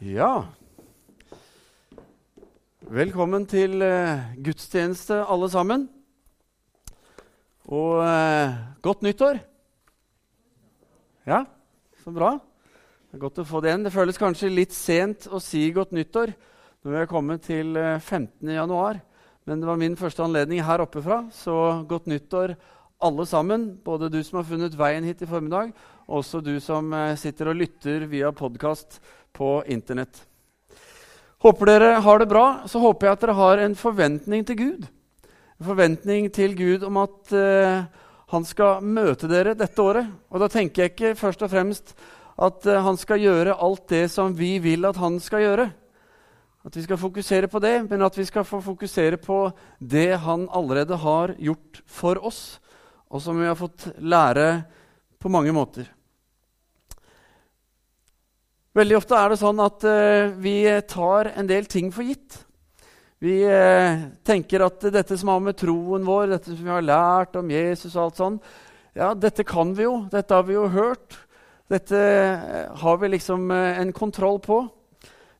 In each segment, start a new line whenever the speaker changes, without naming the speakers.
Ja Velkommen til uh, gudstjeneste, alle sammen. Og uh, godt nyttår. Ja, så bra. Det er godt å få det igjen. Det føles kanskje litt sent å si godt nyttår når vi er kommet til uh, 15. januar. Men det var min første anledning her oppe fra, så godt nyttår alle sammen. Både du som har funnet veien hit i formiddag, og også du som eh, sitter og lytter via podkast på Internett. Håper dere har det bra. Så håper jeg at dere har en forventning til Gud. En forventning til Gud om at uh, han skal møte dere dette året. Og da tenker jeg ikke først og fremst at uh, han skal gjøre alt det som vi vil at han skal gjøre. At vi skal fokusere på det, men at vi skal få fokusere på det han allerede har gjort for oss, og som vi har fått lære på mange måter. Veldig ofte er det sånn at uh, vi tar en del ting for gitt. Vi uh, tenker at dette som har med troen vår, dette som vi har lært om Jesus og alt sånn, ja, dette kan vi jo. Dette har vi jo hørt. Dette uh, har vi liksom en kontroll på.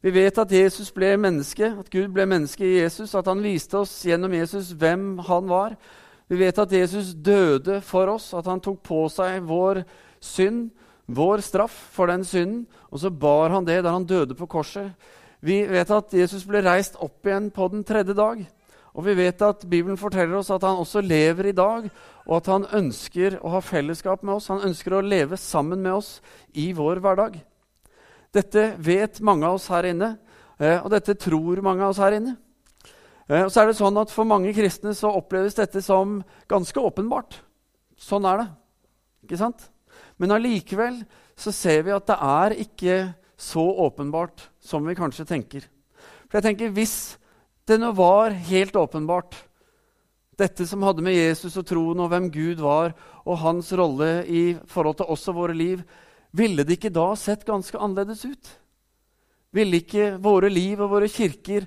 Vi vet at Jesus ble menneske, at Gud ble menneske i Jesus, at han viste oss gjennom Jesus hvem han var. Vi vet at Jesus døde for oss, at han tok på seg vår synd vår straff for den synden, og så bar han det da han døde på korset. Vi vet at Jesus ble reist opp igjen på den tredje dag. Og vi vet at Bibelen forteller oss at han også lever i dag, og at han ønsker å ha fellesskap med oss. Han ønsker å leve sammen med oss i vår hverdag. Dette vet mange av oss her inne, eh, og dette tror mange av oss her inne. Eh, og så er det sånn at For mange kristne så oppleves dette som ganske åpenbart. Sånn er det. Ikke sant? Men allikevel så ser vi at det er ikke så åpenbart som vi kanskje tenker. For jeg tenker, Hvis det nå var helt åpenbart, dette som hadde med Jesus og troen og hvem Gud var, og hans rolle i forhold til oss og våre liv, ville det ikke da sett ganske annerledes ut? Ville ikke våre liv og våre kirker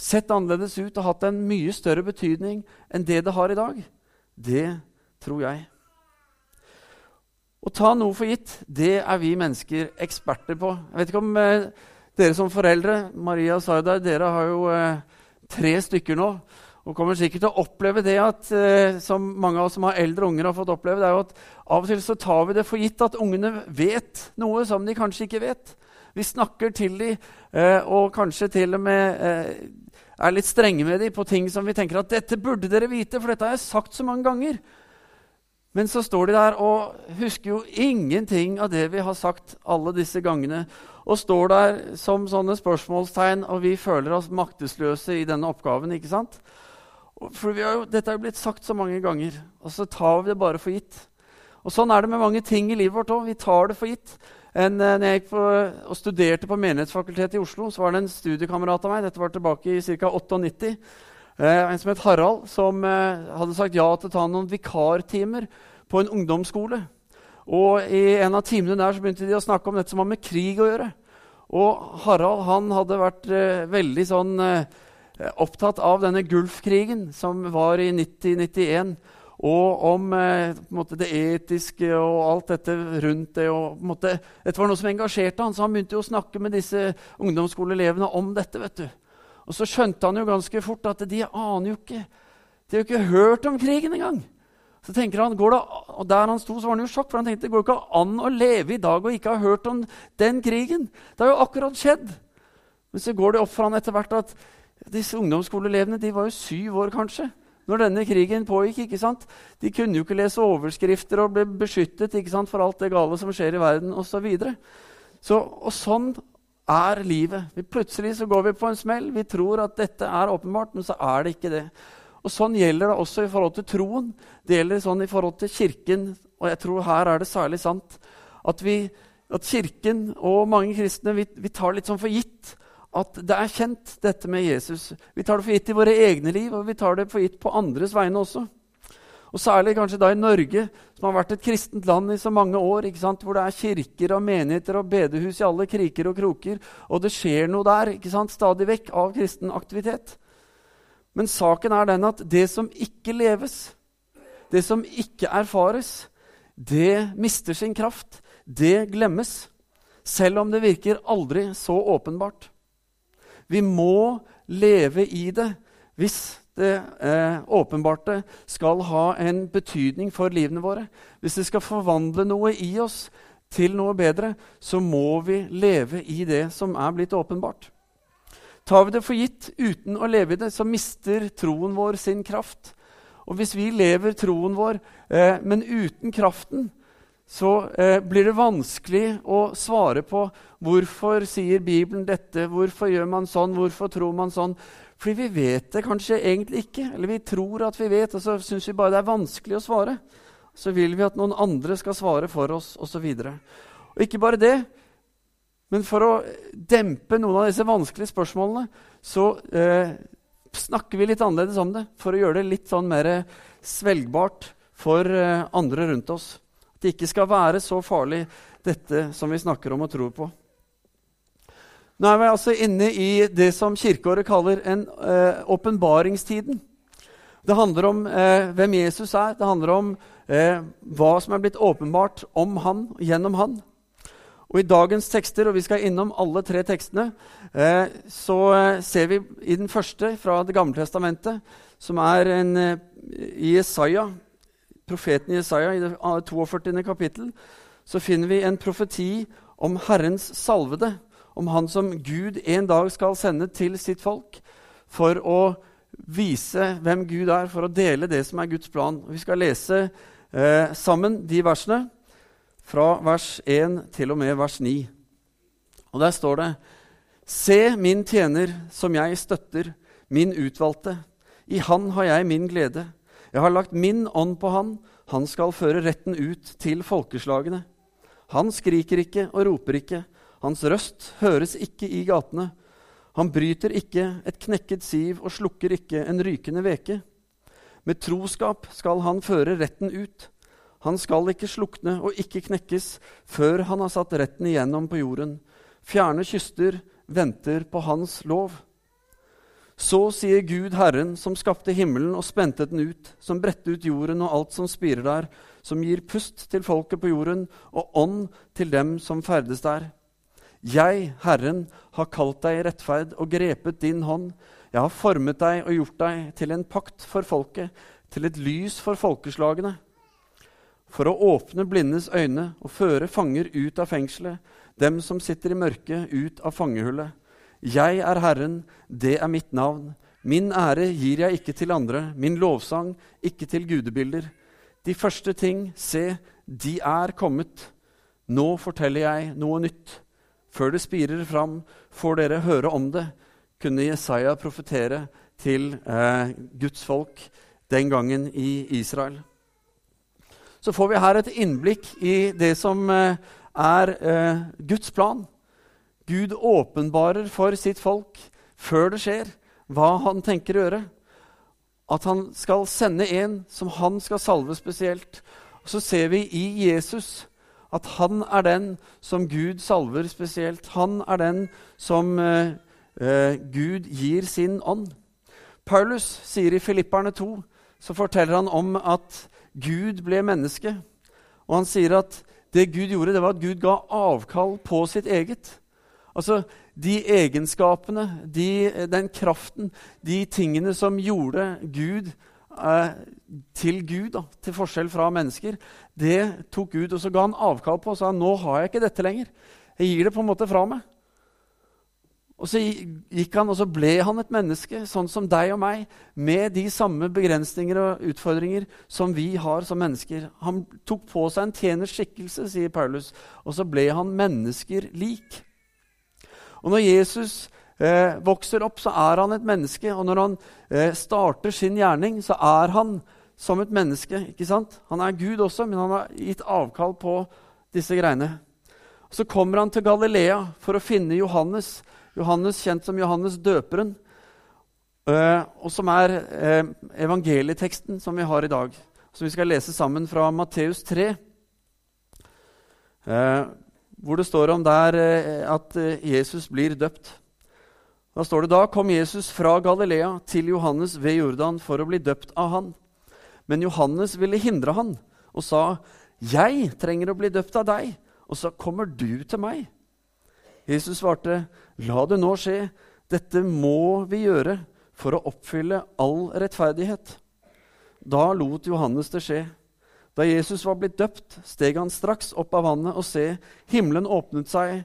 sett annerledes ut og hatt en mye større betydning enn det det har i dag? Det tror jeg. Å ta noe for gitt, det er vi mennesker eksperter på. Jeg vet ikke om eh, dere som foreldre Maria og Sardar, dere har jo eh, tre stykker nå. Og kommer sikkert til å oppleve det at, eh, som mange av oss som har eldre unger, har fått oppleve, det er jo at av og til så tar vi det for gitt at ungene vet noe som de kanskje ikke vet. Vi snakker til dem, eh, og kanskje til og med eh, er litt strenge med dem på ting som vi tenker at 'dette burde dere vite', for dette har jeg sagt så mange ganger'. Men så står de der og husker jo ingenting av det vi har sagt alle disse gangene, og står der som sånne spørsmålstegn, og vi føler oss maktesløse i denne oppgaven. ikke sant? For jo, Dette er jo blitt sagt så mange ganger, og så tar vi det bare for gitt. Og Sånn er det med mange ting i livet vårt òg. Vi tar det for gitt. En, eh, når jeg gikk på, og studerte på Menighetsfakultetet i Oslo, så var det en studiekamerat av meg dette var tilbake i ca. 98, Eh, en som het Harald, som eh, hadde sagt ja til å ta noen vikartimer på en ungdomsskole. Og I en av timene der så begynte de å snakke om dette som har med krig å gjøre. Og Harald han hadde vært eh, veldig sånn eh, opptatt av denne Gulfkrigen som var i 90-91. Og om eh, måte, det etiske og alt dette rundt det. Og, måte, dette var noe som engasjerte han, så han begynte jo å snakke med disse ungdomsskoleelevene om dette. vet du. Og så skjønte han jo ganske fort at de aner jo ikke De har jo ikke hørt om krigen engang. Så tenker han, går det, og Der han sto, så var han jo sjokk, for han tenkte det går ikke an å leve i dag og ikke ha hørt om den krigen. Det har jo akkurat skjedd. Men så går det opp for han etter hvert at disse ungdomsskoleelevene de var jo syv år kanskje når denne krigen pågikk. ikke sant? De kunne jo ikke lese overskrifter og ble beskyttet ikke sant, for alt det gale som skjer i verden osv. Så så, og sånn er livet. Vi plutselig så går vi på en smell. Vi tror at dette er åpenbart, men så er det ikke det. Og Sånn gjelder det også i forhold til troen. Det gjelder sånn i forhold til Kirken. Og jeg tror her er det særlig sant at, vi, at Kirken og mange kristne vi, vi tar litt sånn for gitt at det er kjent, dette med Jesus. Vi tar det for gitt i våre egne liv, og vi tar det for gitt på andres vegne også. Og særlig kanskje da i Norge, som har vært et kristent land i så mange år, hvor det er kirker og menigheter og bedehus i alle kriker og kroker, og det skjer noe der stadig vekk av kristen aktivitet. Men saken er den at det som ikke leves, det som ikke erfares, det mister sin kraft. Det glemmes. selv om det virker aldri så åpenbart. Vi må leve i det hvis det eh, åpenbarte skal ha en betydning for livene våre. Hvis det skal forvandle noe i oss til noe bedre, så må vi leve i det som er blitt åpenbart. Tar vi det for gitt uten å leve i det, så mister troen vår sin kraft. Og hvis vi lever troen vår, eh, men uten kraften, så eh, blir det vanskelig å svare på hvorfor sier Bibelen dette, hvorfor gjør man sånn, hvorfor tror man sånn. Fordi vi vet det kanskje egentlig ikke, eller vi tror at vi vet, og så syns vi bare det er vanskelig å svare. Så vil vi at noen andre skal svare for oss, osv. Og, og ikke bare det, men for å dempe noen av disse vanskelige spørsmålene, så eh, snakker vi litt annerledes om det. For å gjøre det litt sånn mer svelgbart for eh, andre rundt oss. At det ikke skal være så farlig, dette som vi snakker om og tror på. Nå er vi altså inne i det som kirkeåret kaller en eh, det handler om eh, hvem Jesus er. Det handler om eh, hva som er blitt åpenbart om han, gjennom han. Og I dagens tekster, og vi skal innom alle tre tekstene, eh, så eh, ser vi i den første fra Det gamle testamentet, som er en, eh, i Jesaja, profeten Jesaja, i det 42. kapittel, så finner vi en profeti om Herrens salvede, om han som Gud en dag skal sende til sitt folk for å vise hvem Gud er, for å dele det som er Guds plan. Vi skal lese eh, sammen de versene fra vers 1 til og med vers 9. Og der står det Se min tjener som jeg støtter, min utvalgte. I han har jeg min glede. Jeg har lagt min ånd på han. Han skal føre retten ut til folkeslagene. Han skriker ikke og roper ikke. Hans røst høres ikke i gatene. Han bryter ikke et knekket siv og slukker ikke en rykende veke. Med troskap skal han føre retten ut. Han skal ikke slukne og ikke knekkes før han har satt retten igjennom på jorden. Fjerne kyster venter på hans lov. Så sier Gud Herren, som skapte himmelen og spente den ut, som bredte ut jorden og alt som spirer der, som gir pust til folket på jorden og ånd til dem som ferdes der. Jeg, Herren, har kalt deg i rettferd og grepet din hånd. Jeg har formet deg og gjort deg til en pakt for folket, til et lys for folkeslagene for å åpne blindes øyne og føre fanger ut av fengselet, dem som sitter i mørket, ut av fangehullet. Jeg er Herren, det er mitt navn. Min ære gir jeg ikke til andre, min lovsang ikke til gudebilder. De første ting, se, de er kommet. Nå forteller jeg noe nytt. Før det spirer fram, får dere høre om det, kunne Jesaja profetere til eh, Guds folk den gangen i Israel så får vi her et innblikk i det som eh, er eh, Guds plan. Gud åpenbarer for sitt folk før det skjer, hva han tenker å gjøre. At han skal sende en som han skal salve spesielt. Og så ser vi i Jesus at han er den som Gud salver spesielt. Han er den som eh, eh, Gud gir sin ånd. Paulus sier i Filipperne 2 så forteller han om at Gud ble menneske. Og han sier at det Gud gjorde, det var at Gud ga avkall på sitt eget. Altså de egenskapene, de, den kraften, de tingene som gjorde Gud til Gud, da, til forskjell fra mennesker, det tok Gud, og så ga han avkall på og sa nå har jeg ikke dette lenger. Jeg gir det på en måte fra meg. Og så gikk han, og så ble han et menneske, sånn som deg og meg, med de samme begrensninger og utfordringer som vi har som mennesker. Han tok på seg en tjeners skikkelse, sier Paulus, og så ble han mennesker lik. Og når Jesus eh, vokser opp, så er han et menneske, og når han eh, starter sin gjerning, så er han som et menneske. ikke sant? Han er Gud også, men han har gitt avkall på disse greiene. Så kommer han til Galilea for å finne Johannes, Johannes, kjent som Johannes døperen, eh, og som er uh, evangelieteksten som vi har i dag. Som vi skal lese sammen fra Matteus 3, uh, eh, hvor det står om der at Jesus blir døpt. Da står det da kom Jesus fra Galilea til Johannes ved Jordan for å bli døpt av han. Men Johannes ville hindre han og sa, 'Jeg trenger å bli døpt av deg, og så kommer du til meg.' Jesus svarte, 'La det nå skje. Dette må vi gjøre for å oppfylle all rettferdighet.' Da lot Johannes det skje. Da Jesus var blitt døpt, steg han straks opp av vannet, og se, himmelen åpnet seg,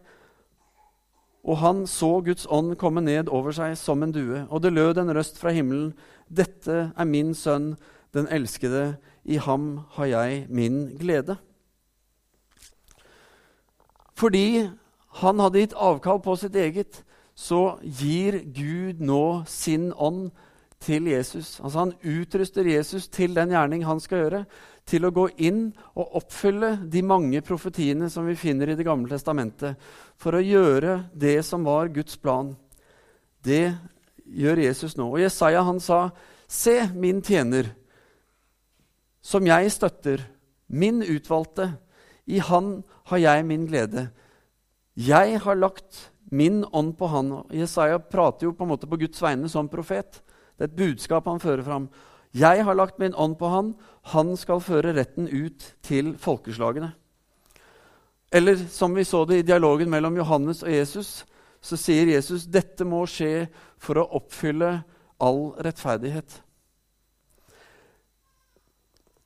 og han så Guds ånd komme ned over seg som en due. Og det lød en røst fra himmelen. Dette er min sønn, den elskede. I ham har jeg min glede. Fordi han hadde gitt avkall på sitt eget, så gir Gud nå sin ånd til Jesus. Altså Han utruster Jesus til den gjerning han skal gjøre, til å gå inn og oppfylle de mange profetiene som vi finner i Det gamle testamentet, for å gjøre det som var Guds plan. Det gjør Jesus nå. Og Jesaja han sa, 'Se, min tjener, som jeg støtter, min utvalgte. I han har jeg min glede.' Jeg har lagt min ånd på han. Jesaja prater jo på en måte på Guds vegne som profet. Det er et budskap han fører fram. Jeg har lagt min ånd på han. Han skal føre retten ut til folkeslagene. Eller som vi så det i dialogen mellom Johannes og Jesus, så sier Jesus dette må skje for å oppfylle all rettferdighet.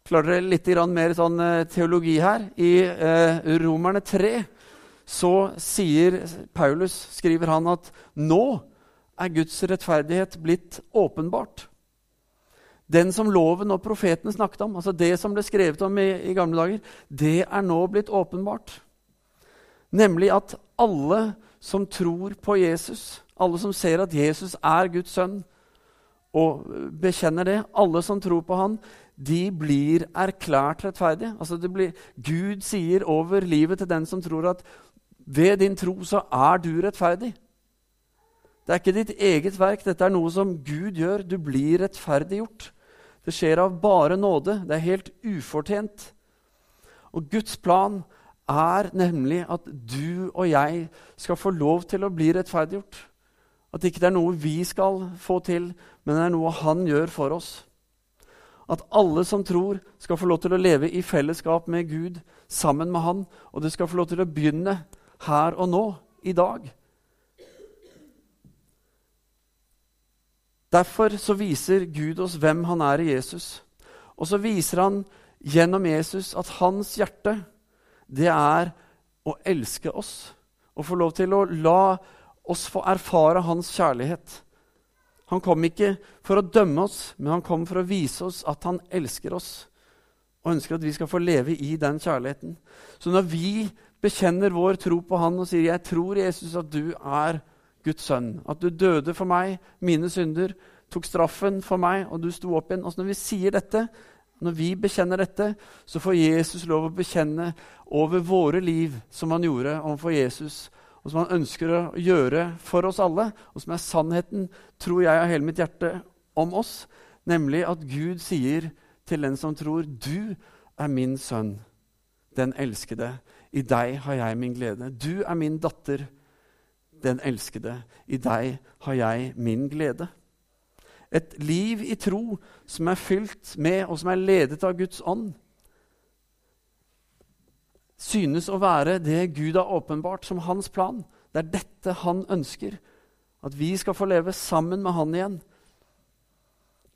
Klarer dere litt mer sånn eh, teologi her? I eh, Romerne 3 så sier Paulus, skriver han, at nå er Guds rettferdighet blitt åpenbart. Den som loven og profetene snakket om, altså det som ble skrevet om i, i gamle dager, det er nå blitt åpenbart. Nemlig at alle som tror på Jesus, alle som ser at Jesus er Guds sønn, og bekjenner det, alle som tror på han, de blir erklært rettferdige. Altså blir, Gud sier over livet til den som tror at ved din tro så er du rettferdig. Det er ikke ditt eget verk, dette er noe som Gud gjør. Du blir rettferdiggjort. Det skjer av bare nåde. Det er helt ufortjent. Og Guds plan er nemlig at du og jeg skal få lov til å bli rettferdiggjort. At ikke det er noe vi skal få til, men det er noe Han gjør for oss. At alle som tror, skal få lov til å leve i fellesskap med Gud sammen med Han. Og det skal få lov til å begynne her og nå, i dag. Derfor så viser Gud oss hvem han er i Jesus. Og så viser han gjennom Jesus at hans hjerte, det er å elske oss. Og få lov til å la oss få erfare hans kjærlighet. Han kom ikke for å dømme oss, men han kom for å vise oss at han elsker oss. Og ønsker at vi skal få leve i den kjærligheten. Så når vi bekjenner vår tro på han og sier 'Jeg tror, Jesus, at du er Guds sønn', at du døde for meg, mine synder, tok straffen for meg, og du sto opp igjen. Altså Når vi sier dette, når vi bekjenner dette, så får Jesus lov å bekjenne over våre liv som han gjorde overfor Jesus, og som han ønsker å gjøre for oss alle, og som er sannheten, tror jeg av hele mitt hjerte, om oss, nemlig at Gud sier til den som tror, 'Du er min sønn, den elskede'. I deg har jeg min glede. Du er min datter, den elskede. I deg har jeg min glede. Et liv i tro som er fylt med og som er ledet av Guds ånd, synes å være det Gud har åpenbart som hans plan. Det er dette han ønsker. At vi skal få leve sammen med han igjen.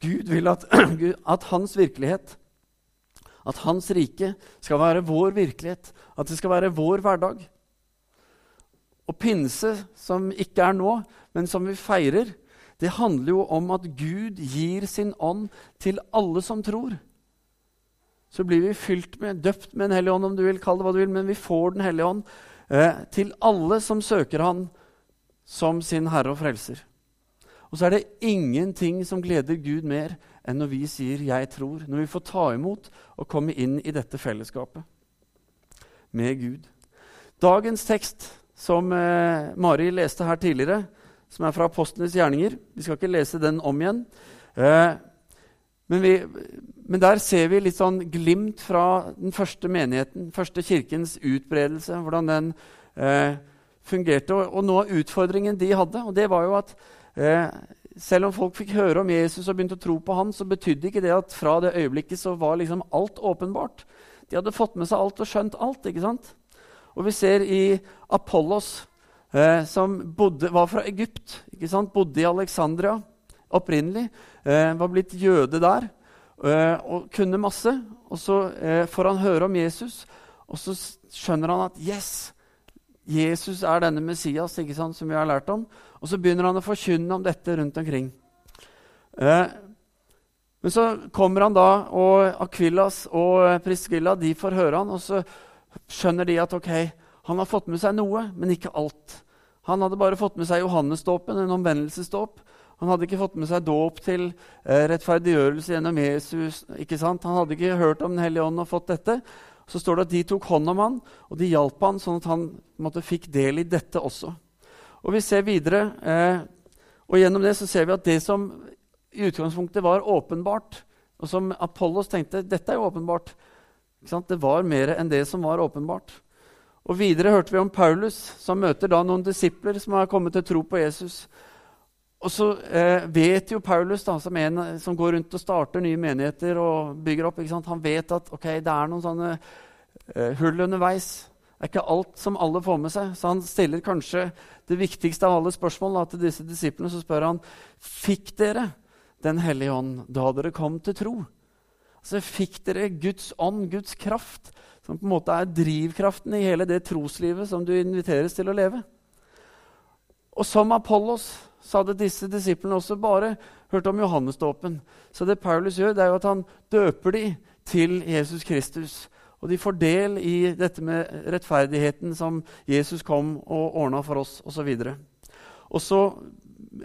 Gud vil at, at hans virkelighet at Hans rike skal være vår virkelighet, at det skal være vår hverdag. Og pinse, som ikke er nå, men som vi feirer, det handler jo om at Gud gir sin ånd til alle som tror. Så blir vi fylt med, døpt med en hellig ånd, om du vil kalle det hva du vil, men vi får Den hellige ånd eh, til alle som søker Han som sin Herre og Frelser. Og så er det ingenting som gleder Gud mer enn når vi sier 'jeg tror', når vi får ta imot og komme inn i dette fellesskapet med Gud. Dagens tekst, som eh, Mari leste her tidligere, som er fra Apostlenes gjerninger Vi skal ikke lese den om igjen. Eh, men, vi, men, der ser vi litt sånn glimt fra den første menigheten, første kirkens utbredelse, hvordan den eh, fungerte. Og, og noe av utfordringen de hadde, og det var jo at eh, selv om folk fikk høre om Jesus og begynte å tro på ham, så betydde ikke det at fra det øyeblikket så var liksom alt åpenbart. De hadde fått med seg alt og skjønt alt. ikke sant? Og vi ser i Apollos eh, som bodde, var fra Egypt. ikke sant? Bodde i Alexandria opprinnelig. Eh, var blitt jøde der eh, og kunne masse. Og så eh, får han høre om Jesus, og så skjønner han at yes, Jesus er denne Messias ikke sant, som vi har lært om. Og så begynner han å forkynne om dette rundt omkring. Eh, men så kommer han da, og Akvillas og Priscilla de får høre han, og så skjønner de at ok, han har fått med seg noe, men ikke alt. Han hadde bare fått med seg Johannesdåpen, en omvendelsesdåp. Han hadde ikke fått med seg dåp til eh, rettferdiggjørelse gjennom Jesus. ikke sant? Han hadde ikke hørt om Den hellige ånd og fått dette. Så står det at de tok hånd om han, og de hjalp han, sånn at han måtte, fikk del i dette også. Og vi ser videre, eh, og gjennom det så ser vi at det som i utgangspunktet var åpenbart, og som Apollos tenkte dette er jo åpenbart Det var mer enn det som var åpenbart. Og Videre hørte vi om Paulus, som møter da noen disipler som har kommet til tro på Jesus. Og så eh, vet jo Paulus, da, som en som går rundt og starter nye menigheter og bygger opp, han vet at okay, det er noen sånne eh, hull underveis. Det er ikke alt som alle får med seg. Så han stiller kanskje det viktigste av alle spørsmål til disse disiplene. Så spør han fikk dere Den hellige ånd da dere kom til tro. Altså, Fikk dere Guds ånd, Guds kraft, som på en måte er drivkraften i hele det troslivet som du inviteres til å leve? Og som Apollos så hadde disse disiplene også bare hørt om Johannesdåpen. Så det Paulus gjør, det er jo at han døper de til Jesus Kristus. Og de får del i dette med rettferdigheten som Jesus kom og ordna for oss, osv. Og så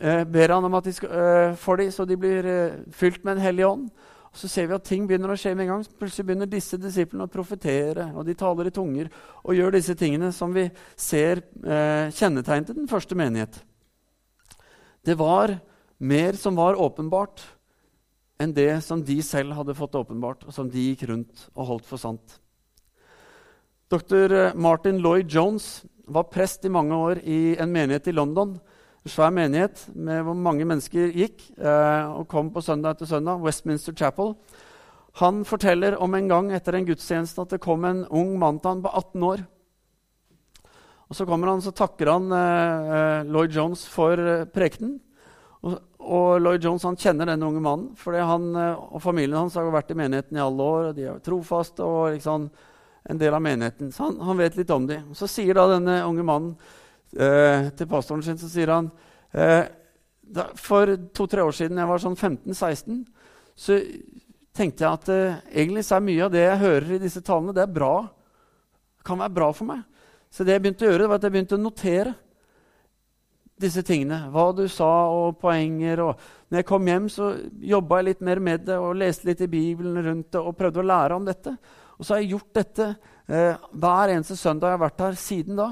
eh, ber han om at de skal, eh, for dem, så de blir eh, fylt med en hellig ånd. Og Så ser vi at ting begynner å skje med en gang. Plutselig begynner disse disiplene å profetere, og de taler i tunger og gjør disse tingene som vi ser eh, kjennetegn til den første menighet. Det var mer som var åpenbart, enn det som de selv hadde fått åpenbart, og som de gikk rundt og holdt for sant. Dr. Eh, Martin Lloyd Jones var prest i mange år i en menighet i London. En svær menighet med hvor mange mennesker gikk eh, og kom på søndag etter søndag. Westminster Chapel. Han forteller om en gang etter en gudstjeneste at det kom en ung mann til han på 18 år. Og Så kommer han så takker han eh, eh Lloyd Jones for eh, prekenen. Og, og, Lloyd Jones han kjenner denne unge mannen, for han eh, og familien hans har vært i menigheten i alle år. og De er trofaste og liksom en del av menigheten. Så han, han vet litt om dem. Så sier da denne unge mannen eh, til pastoren sin så sier han, eh, da, For to-tre år siden jeg var sånn 15-16, så tenkte jeg at eh, egentlig så er mye av det jeg hører i disse talene, det er bra. Kan være bra for meg. Så det jeg begynte å gjøre, var at jeg begynte å notere disse tingene. Hva du sa, og poenger. Og når jeg kom hjem, så jobba jeg litt mer med det og leste litt i Bibelen rundt det og prøvde å lære om dette. Og så har jeg gjort dette eh, hver eneste søndag jeg har vært her siden da.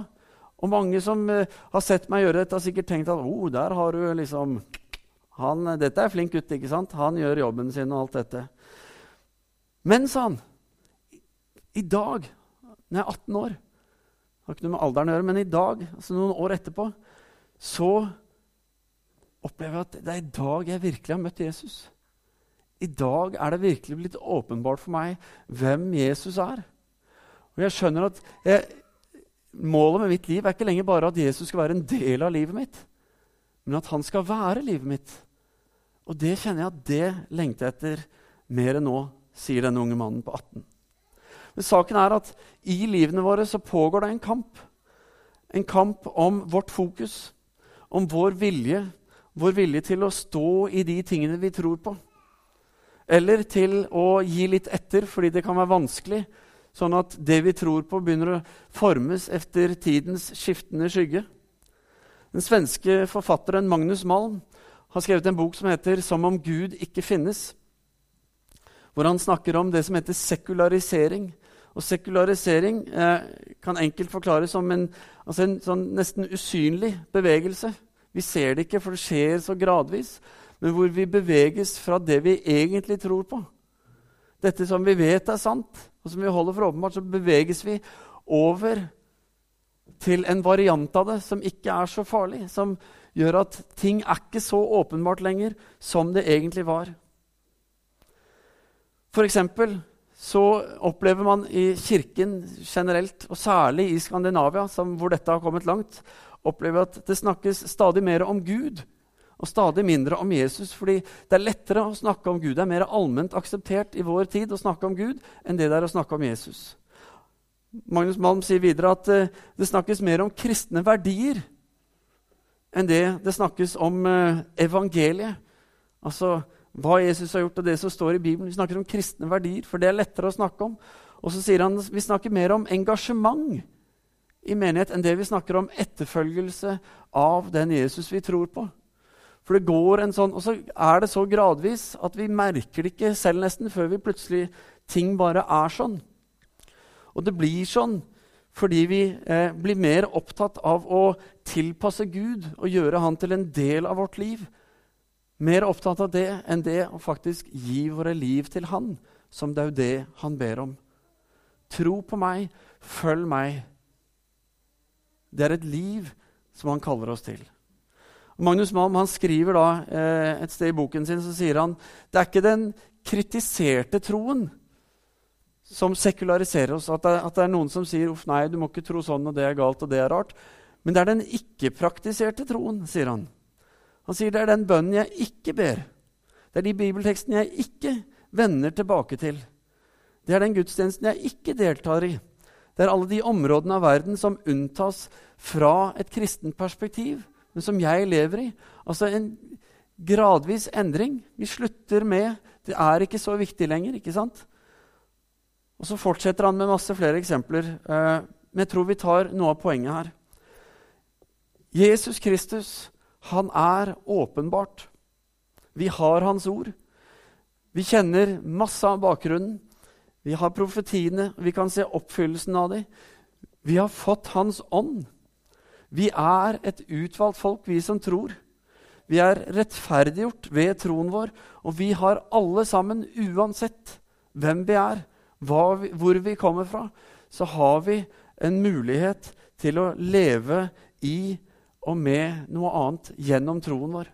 Og mange som eh, har sett meg gjøre dette, har sikkert tenkt at oh, der har du liksom han, Dette er flink gutt, ikke sant? Han gjør jobben sin og alt dette. Men, sa han, i dag, når jeg er 18 år har ikke noe med alderen å gjøre, men i dag, altså noen år etterpå, så opplever jeg at det er i dag jeg virkelig har møtt Jesus. I dag er det virkelig blitt åpenbart for meg hvem Jesus er. Og jeg skjønner at jeg, Målet med mitt liv er ikke lenger bare at Jesus skal være en del av livet mitt, men at han skal være livet mitt. Og det kjenner jeg at det lengter jeg etter mer enn nå, sier denne unge mannen på 18. Men saken er at i livene våre så pågår det en kamp. En kamp om vårt fokus, om vår vilje, vår vilje til å stå i de tingene vi tror på. Eller til å gi litt etter fordi det kan være vanskelig, sånn at det vi tror på, begynner å formes etter tidens skiftende skygge. Den svenske forfatteren Magnus Malm har skrevet en bok som heter 'Som om Gud ikke finnes', hvor han snakker om det som heter sekularisering. Og sekularisering eh, kan enkelt forklares som en, altså en sånn nesten usynlig bevegelse. Vi ser det ikke, for det skjer så gradvis. Men hvor vi beveges fra det vi egentlig tror på. Dette som vi vet er sant, og som vi holder for åpenbart, så beveges vi over til en variant av det som ikke er så farlig. Som gjør at ting er ikke så åpenbart lenger som det egentlig var. For eksempel så opplever man i kirken generelt, og særlig i Skandinavia, hvor dette har kommet langt, opplever at det snakkes stadig mer om Gud og stadig mindre om Jesus. fordi det er lettere å snakke om Gud. Det er mer allment akseptert i vår tid å snakke om Gud enn det det er å snakke om Jesus. Magnus Malm sier videre at uh, det snakkes mer om kristne verdier enn det det snakkes om uh, evangeliet. Altså hva Jesus har gjort, og det som står i Bibelen. Vi snakker om kristne verdier, for det er lettere å snakke om. Og så sier han vi snakker mer om engasjement i menighet enn det vi snakker om etterfølgelse av den Jesus vi tror på. For det går en sånn, Og så er det så gradvis at vi merker det ikke selv nesten før vi plutselig ting bare er sånn. Og det blir sånn fordi vi eh, blir mer opptatt av å tilpasse Gud og gjøre Han til en del av vårt liv. Mer opptatt av det enn det å faktisk gi våre liv til Han, som det er jo det Han ber om. Tro på meg, følg meg. Det er et liv som Han kaller oss til. Magnus Malm han skriver da eh, et sted i boken sin så sier han, det er ikke den kritiserte troen som sekulariserer oss. At det, at det er noen som sier uff nei, du må ikke tro sånn, og det er galt, og det er rart. Men det er den ikke-praktiserte troen, sier han. Han sier det er den bønnen jeg ikke ber. Det er de bibeltekstene jeg ikke vender tilbake til. Det er den gudstjenesten jeg ikke deltar i. Det er alle de områdene av verden som unntas fra et kristent perspektiv men som jeg lever i. Altså en gradvis endring. Vi slutter med Det er ikke så viktig lenger. ikke sant? Og så fortsetter han med masse flere eksempler. Eh, men jeg tror vi tar noe av poenget her. Jesus Kristus, han er åpenbart. Vi har hans ord. Vi kjenner masse av bakgrunnen. Vi har profetiene, vi kan se oppfyllelsen av dem. Vi har fått Hans ånd. Vi er et utvalgt folk, vi som tror. Vi er rettferdiggjort ved troen vår, og vi har alle sammen, uansett hvem vi er, vi, hvor vi kommer fra, så har vi en mulighet til å leve i og med noe annet gjennom troen vår.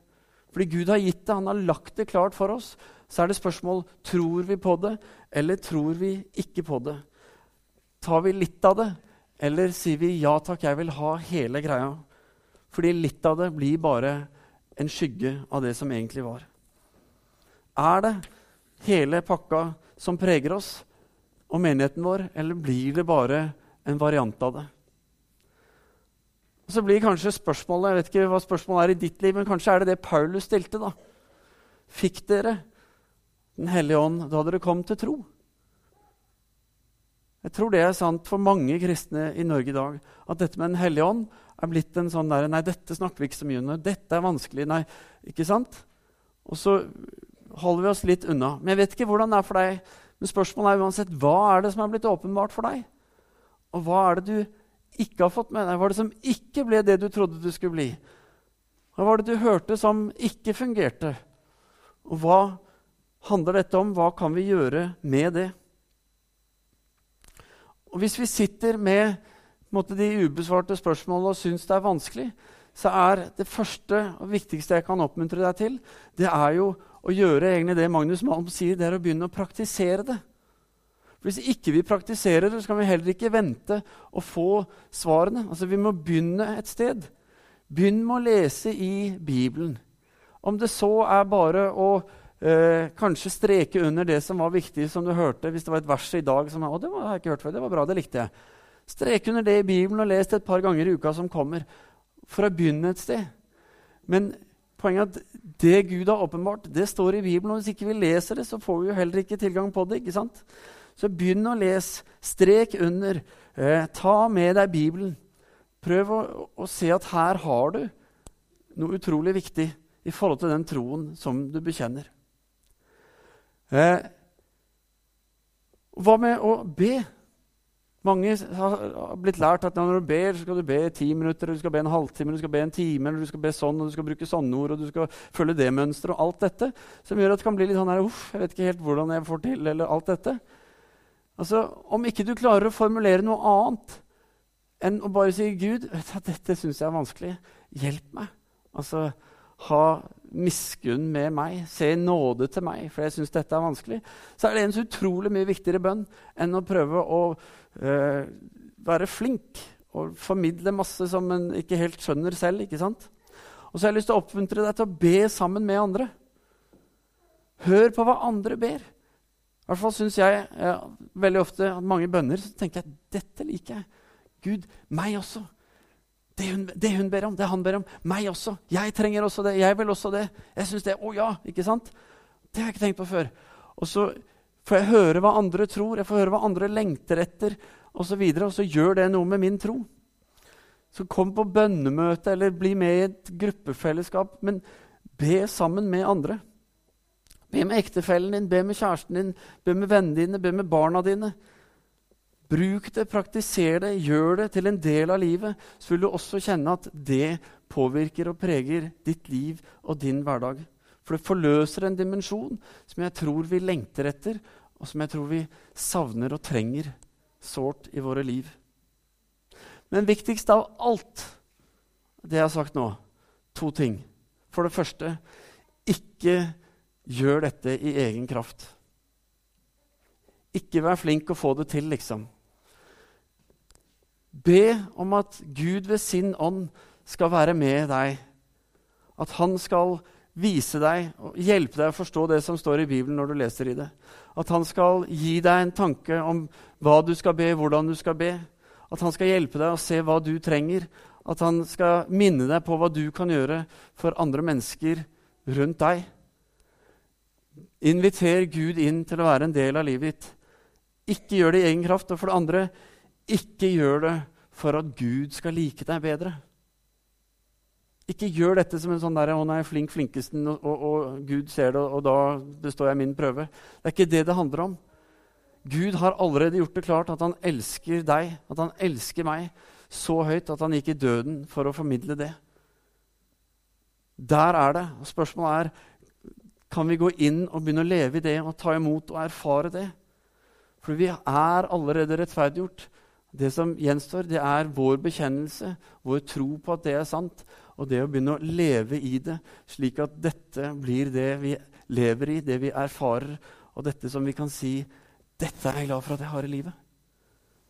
Fordi Gud har gitt det, han har lagt det klart for oss. Så er det spørsmål tror vi på det, eller tror vi ikke på det. Tar vi litt av det, eller sier vi ja takk, jeg vil ha hele greia? Fordi litt av det blir bare en skygge av det som egentlig var. Er det hele pakka som preger oss og menigheten vår, eller blir det bare en variant av det? Og så blir kanskje spørsmålet Jeg vet ikke hva spørsmålet er i ditt liv, men kanskje er det det Paulus stilte. da. Fikk dere Den hellige ånd da dere kom til tro? Jeg tror det er sant for mange kristne i Norge i dag. At dette med Den hellige ånd er blitt en sånn der, Nei, dette snakker vi ikke så mye om. Dette er vanskelig. Nei, ikke sant? Og så holder vi oss litt unna. Men jeg vet ikke hvordan det er for deg. Men spørsmålet er uansett hva er det som er blitt åpenbart for deg? Og hva er det du ikke har fått med deg? Hva er det som ikke ble det du trodde du skulle bli? Hva var det du hørte som ikke fungerte? Og hva handler dette om? Hva kan vi gjøre med det? Og Hvis vi sitter med måte, de ubesvarte spørsmålene og syns det er vanskelig, så er det første og viktigste jeg kan oppmuntre deg til, det er jo å gjøre egentlig det Magnus Malm sier, det er å begynne å praktisere det. Hvis ikke vi praktiserer det, så kan vi heller ikke vente å få svarene. Altså, Vi må begynne et sted. Begynn med å lese i Bibelen. Om det så er bare å Eh, kanskje streke under det som var viktig, som du hørte. Hvis det var et vers i dag som å, det var, har jeg ikke hørt før, det var bra, det likte jeg. Streke under det i Bibelen og les det et par ganger i uka som kommer. For å begynne et sted. Men poenget er at det Gud har åpenbart, det står i Bibelen. Og hvis ikke vi leser det, så får vi jo heller ikke tilgang på det. ikke sant? Så begynn å lese. Strek under. Eh, ta med deg Bibelen. Prøv å, å se at her har du noe utrolig viktig i forhold til den troen som du bekjenner. Eh, hva med å be? Mange har blitt lært at når du ber, så skal du be ti minutter, du skal be en halvtime, du skal be en time, eller du skal be sånn, og du skal bruke sånne ord, og du skal følge det mønsteret, og alt dette, som gjør at det kan bli litt sånn her, uff, jeg vet ikke helt hvordan jeg får til, eller alt dette. Altså, Om ikke du klarer å formulere noe annet enn å bare si 'Gud, dette syns jeg er vanskelig. Hjelp meg.' Altså, ha miskunn med meg, se nåde til meg, for jeg syns dette er vanskelig, så er det en så utrolig mye viktigere bønn enn å prøve å uh, være flink og formidle masse som en ikke helt skjønner selv. ikke sant? Og så har jeg lyst til å oppmuntre deg til å be sammen med andre. Hør på hva andre ber. I hvert fall syns jeg ja, veldig ofte at mange bønner så tenker jeg dette liker jeg. Gud, meg også. Det hun, det hun, ber om, det han ber om. Meg også. Jeg trenger også det. Jeg vil også det. Jeg syns det. Å ja, ikke sant? Det har jeg ikke tenkt på før. Og så får jeg høre hva andre tror, jeg får høre hva andre lengter etter osv., og, så og så gjør det noe med min tro. Så kom på bønnemøte eller bli med i et gruppefellesskap, men be sammen med andre. Be med ektefellen din, be med kjæresten din, be med vennene dine, be med barna dine. Bruk det, praktiser det, gjør det til en del av livet. Så vil du også kjenne at det påvirker og preger ditt liv og din hverdag. For det forløser en dimensjon som jeg tror vi lengter etter, og som jeg tror vi savner og trenger sårt i våre liv. Men viktigst av alt, det jeg har sagt nå, to ting. For det første, ikke gjør dette i egen kraft. Ikke vær flink å få det til, liksom. Be om at Gud ved sin ånd skal være med deg. At han skal vise deg og hjelpe deg å forstå det som står i Bibelen når du leser i det. At han skal gi deg en tanke om hva du skal be, hvordan du skal be. At han skal hjelpe deg å se hva du trenger. At han skal minne deg på hva du kan gjøre for andre mennesker rundt deg. Inviter Gud inn til å være en del av livet ditt. Ikke gjør det i egen kraft. Og for det andre, ikke gjør det for at Gud skal like deg bedre. Ikke gjør dette som en sånn der, 'Å nei, flink flinkesten', og, og, og, Gud ser det, og da består jeg min prøve. Det er ikke det det handler om. Gud har allerede gjort det klart at han elsker deg, at han elsker meg så høyt at han gikk i døden for å formidle det. Der er det. Og spørsmålet er kan vi gå inn og begynne å leve i det og ta imot og erfare det. For vi er allerede rettferdiggjort. Det som gjenstår, det er vår bekjennelse, vår tro på at det er sant, og det å begynne å leve i det, slik at dette blir det vi lever i, det vi erfarer, og dette som vi kan si dette er jeg glad for at jeg har i livet.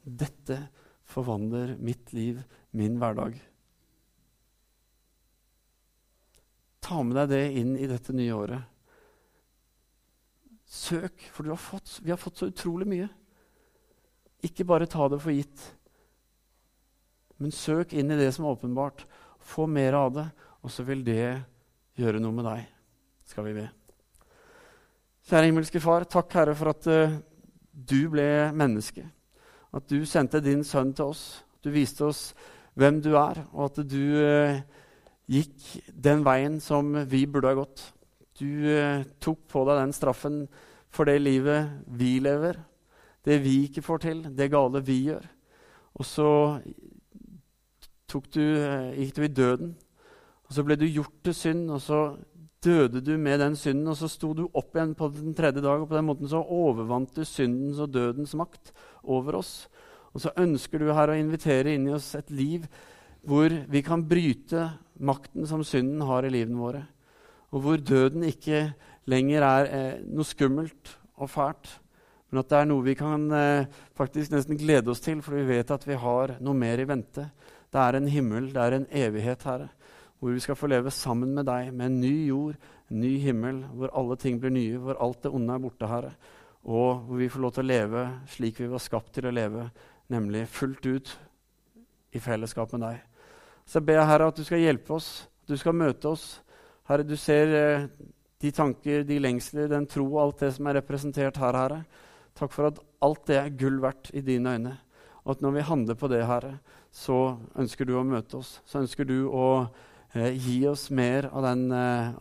Dette forvandler mitt liv, min hverdag. Ta med deg det inn i dette nye året. Søk, for har fått, vi har fått så utrolig mye. Ikke bare ta det for gitt, men søk inn i det som er åpenbart. Få mer av det, og så vil det gjøre noe med deg. Skal vi be. Kjære himmelske Far, takk, Herre, for at uh, du ble menneske. At du sendte din sønn til oss. Du viste oss hvem du er, og at du uh, gikk den veien som vi burde ha gått. Du uh, tok på deg den straffen for det livet vi lever, det vi ikke får til, det gale vi gjør. Og så du, eh, gikk du i døden, og så ble du gjort til synd, og så døde du med den synden, og så sto du opp igjen på den tredje dag, og på den måten så overvant du syndens og dødens makt over oss. Og så ønsker du her å invitere inn i oss et liv hvor vi kan bryte makten som synden har i livene våre og hvor døden ikke lenger er eh, noe skummelt og fælt, men at det er noe vi kan eh, faktisk nesten glede oss til, for vi vet at vi har noe mer i vente. Det er en himmel, det er en evighet, Herre, hvor vi skal få leve sammen med deg, med en ny jord, en ny himmel, hvor alle ting blir nye, hvor alt det onde er borte, Herre, og hvor vi får lov til å leve slik vi var skapt til å leve, nemlig fullt ut i fellesskap med deg. Så jeg ber Herre at du skal hjelpe oss, at du skal møte oss, Herre, du ser eh, de tanker, de lengsler, den tro og alt det som er representert her, Herre. Takk for at alt det er gull verdt i dine øyne. Og at når vi handler på det, Herre, så ønsker du å møte oss. Så ønsker du å eh, gi oss mer av den eh,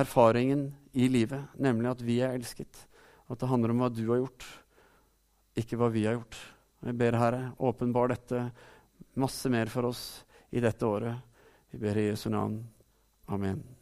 erfaringen i livet, nemlig at vi er elsket. At det handler om hva du har gjort, ikke hva vi har gjort. Jeg ber, Herre, åpenbar dette masse mer for oss i dette året. Vi ber i Jesu navn. Amen.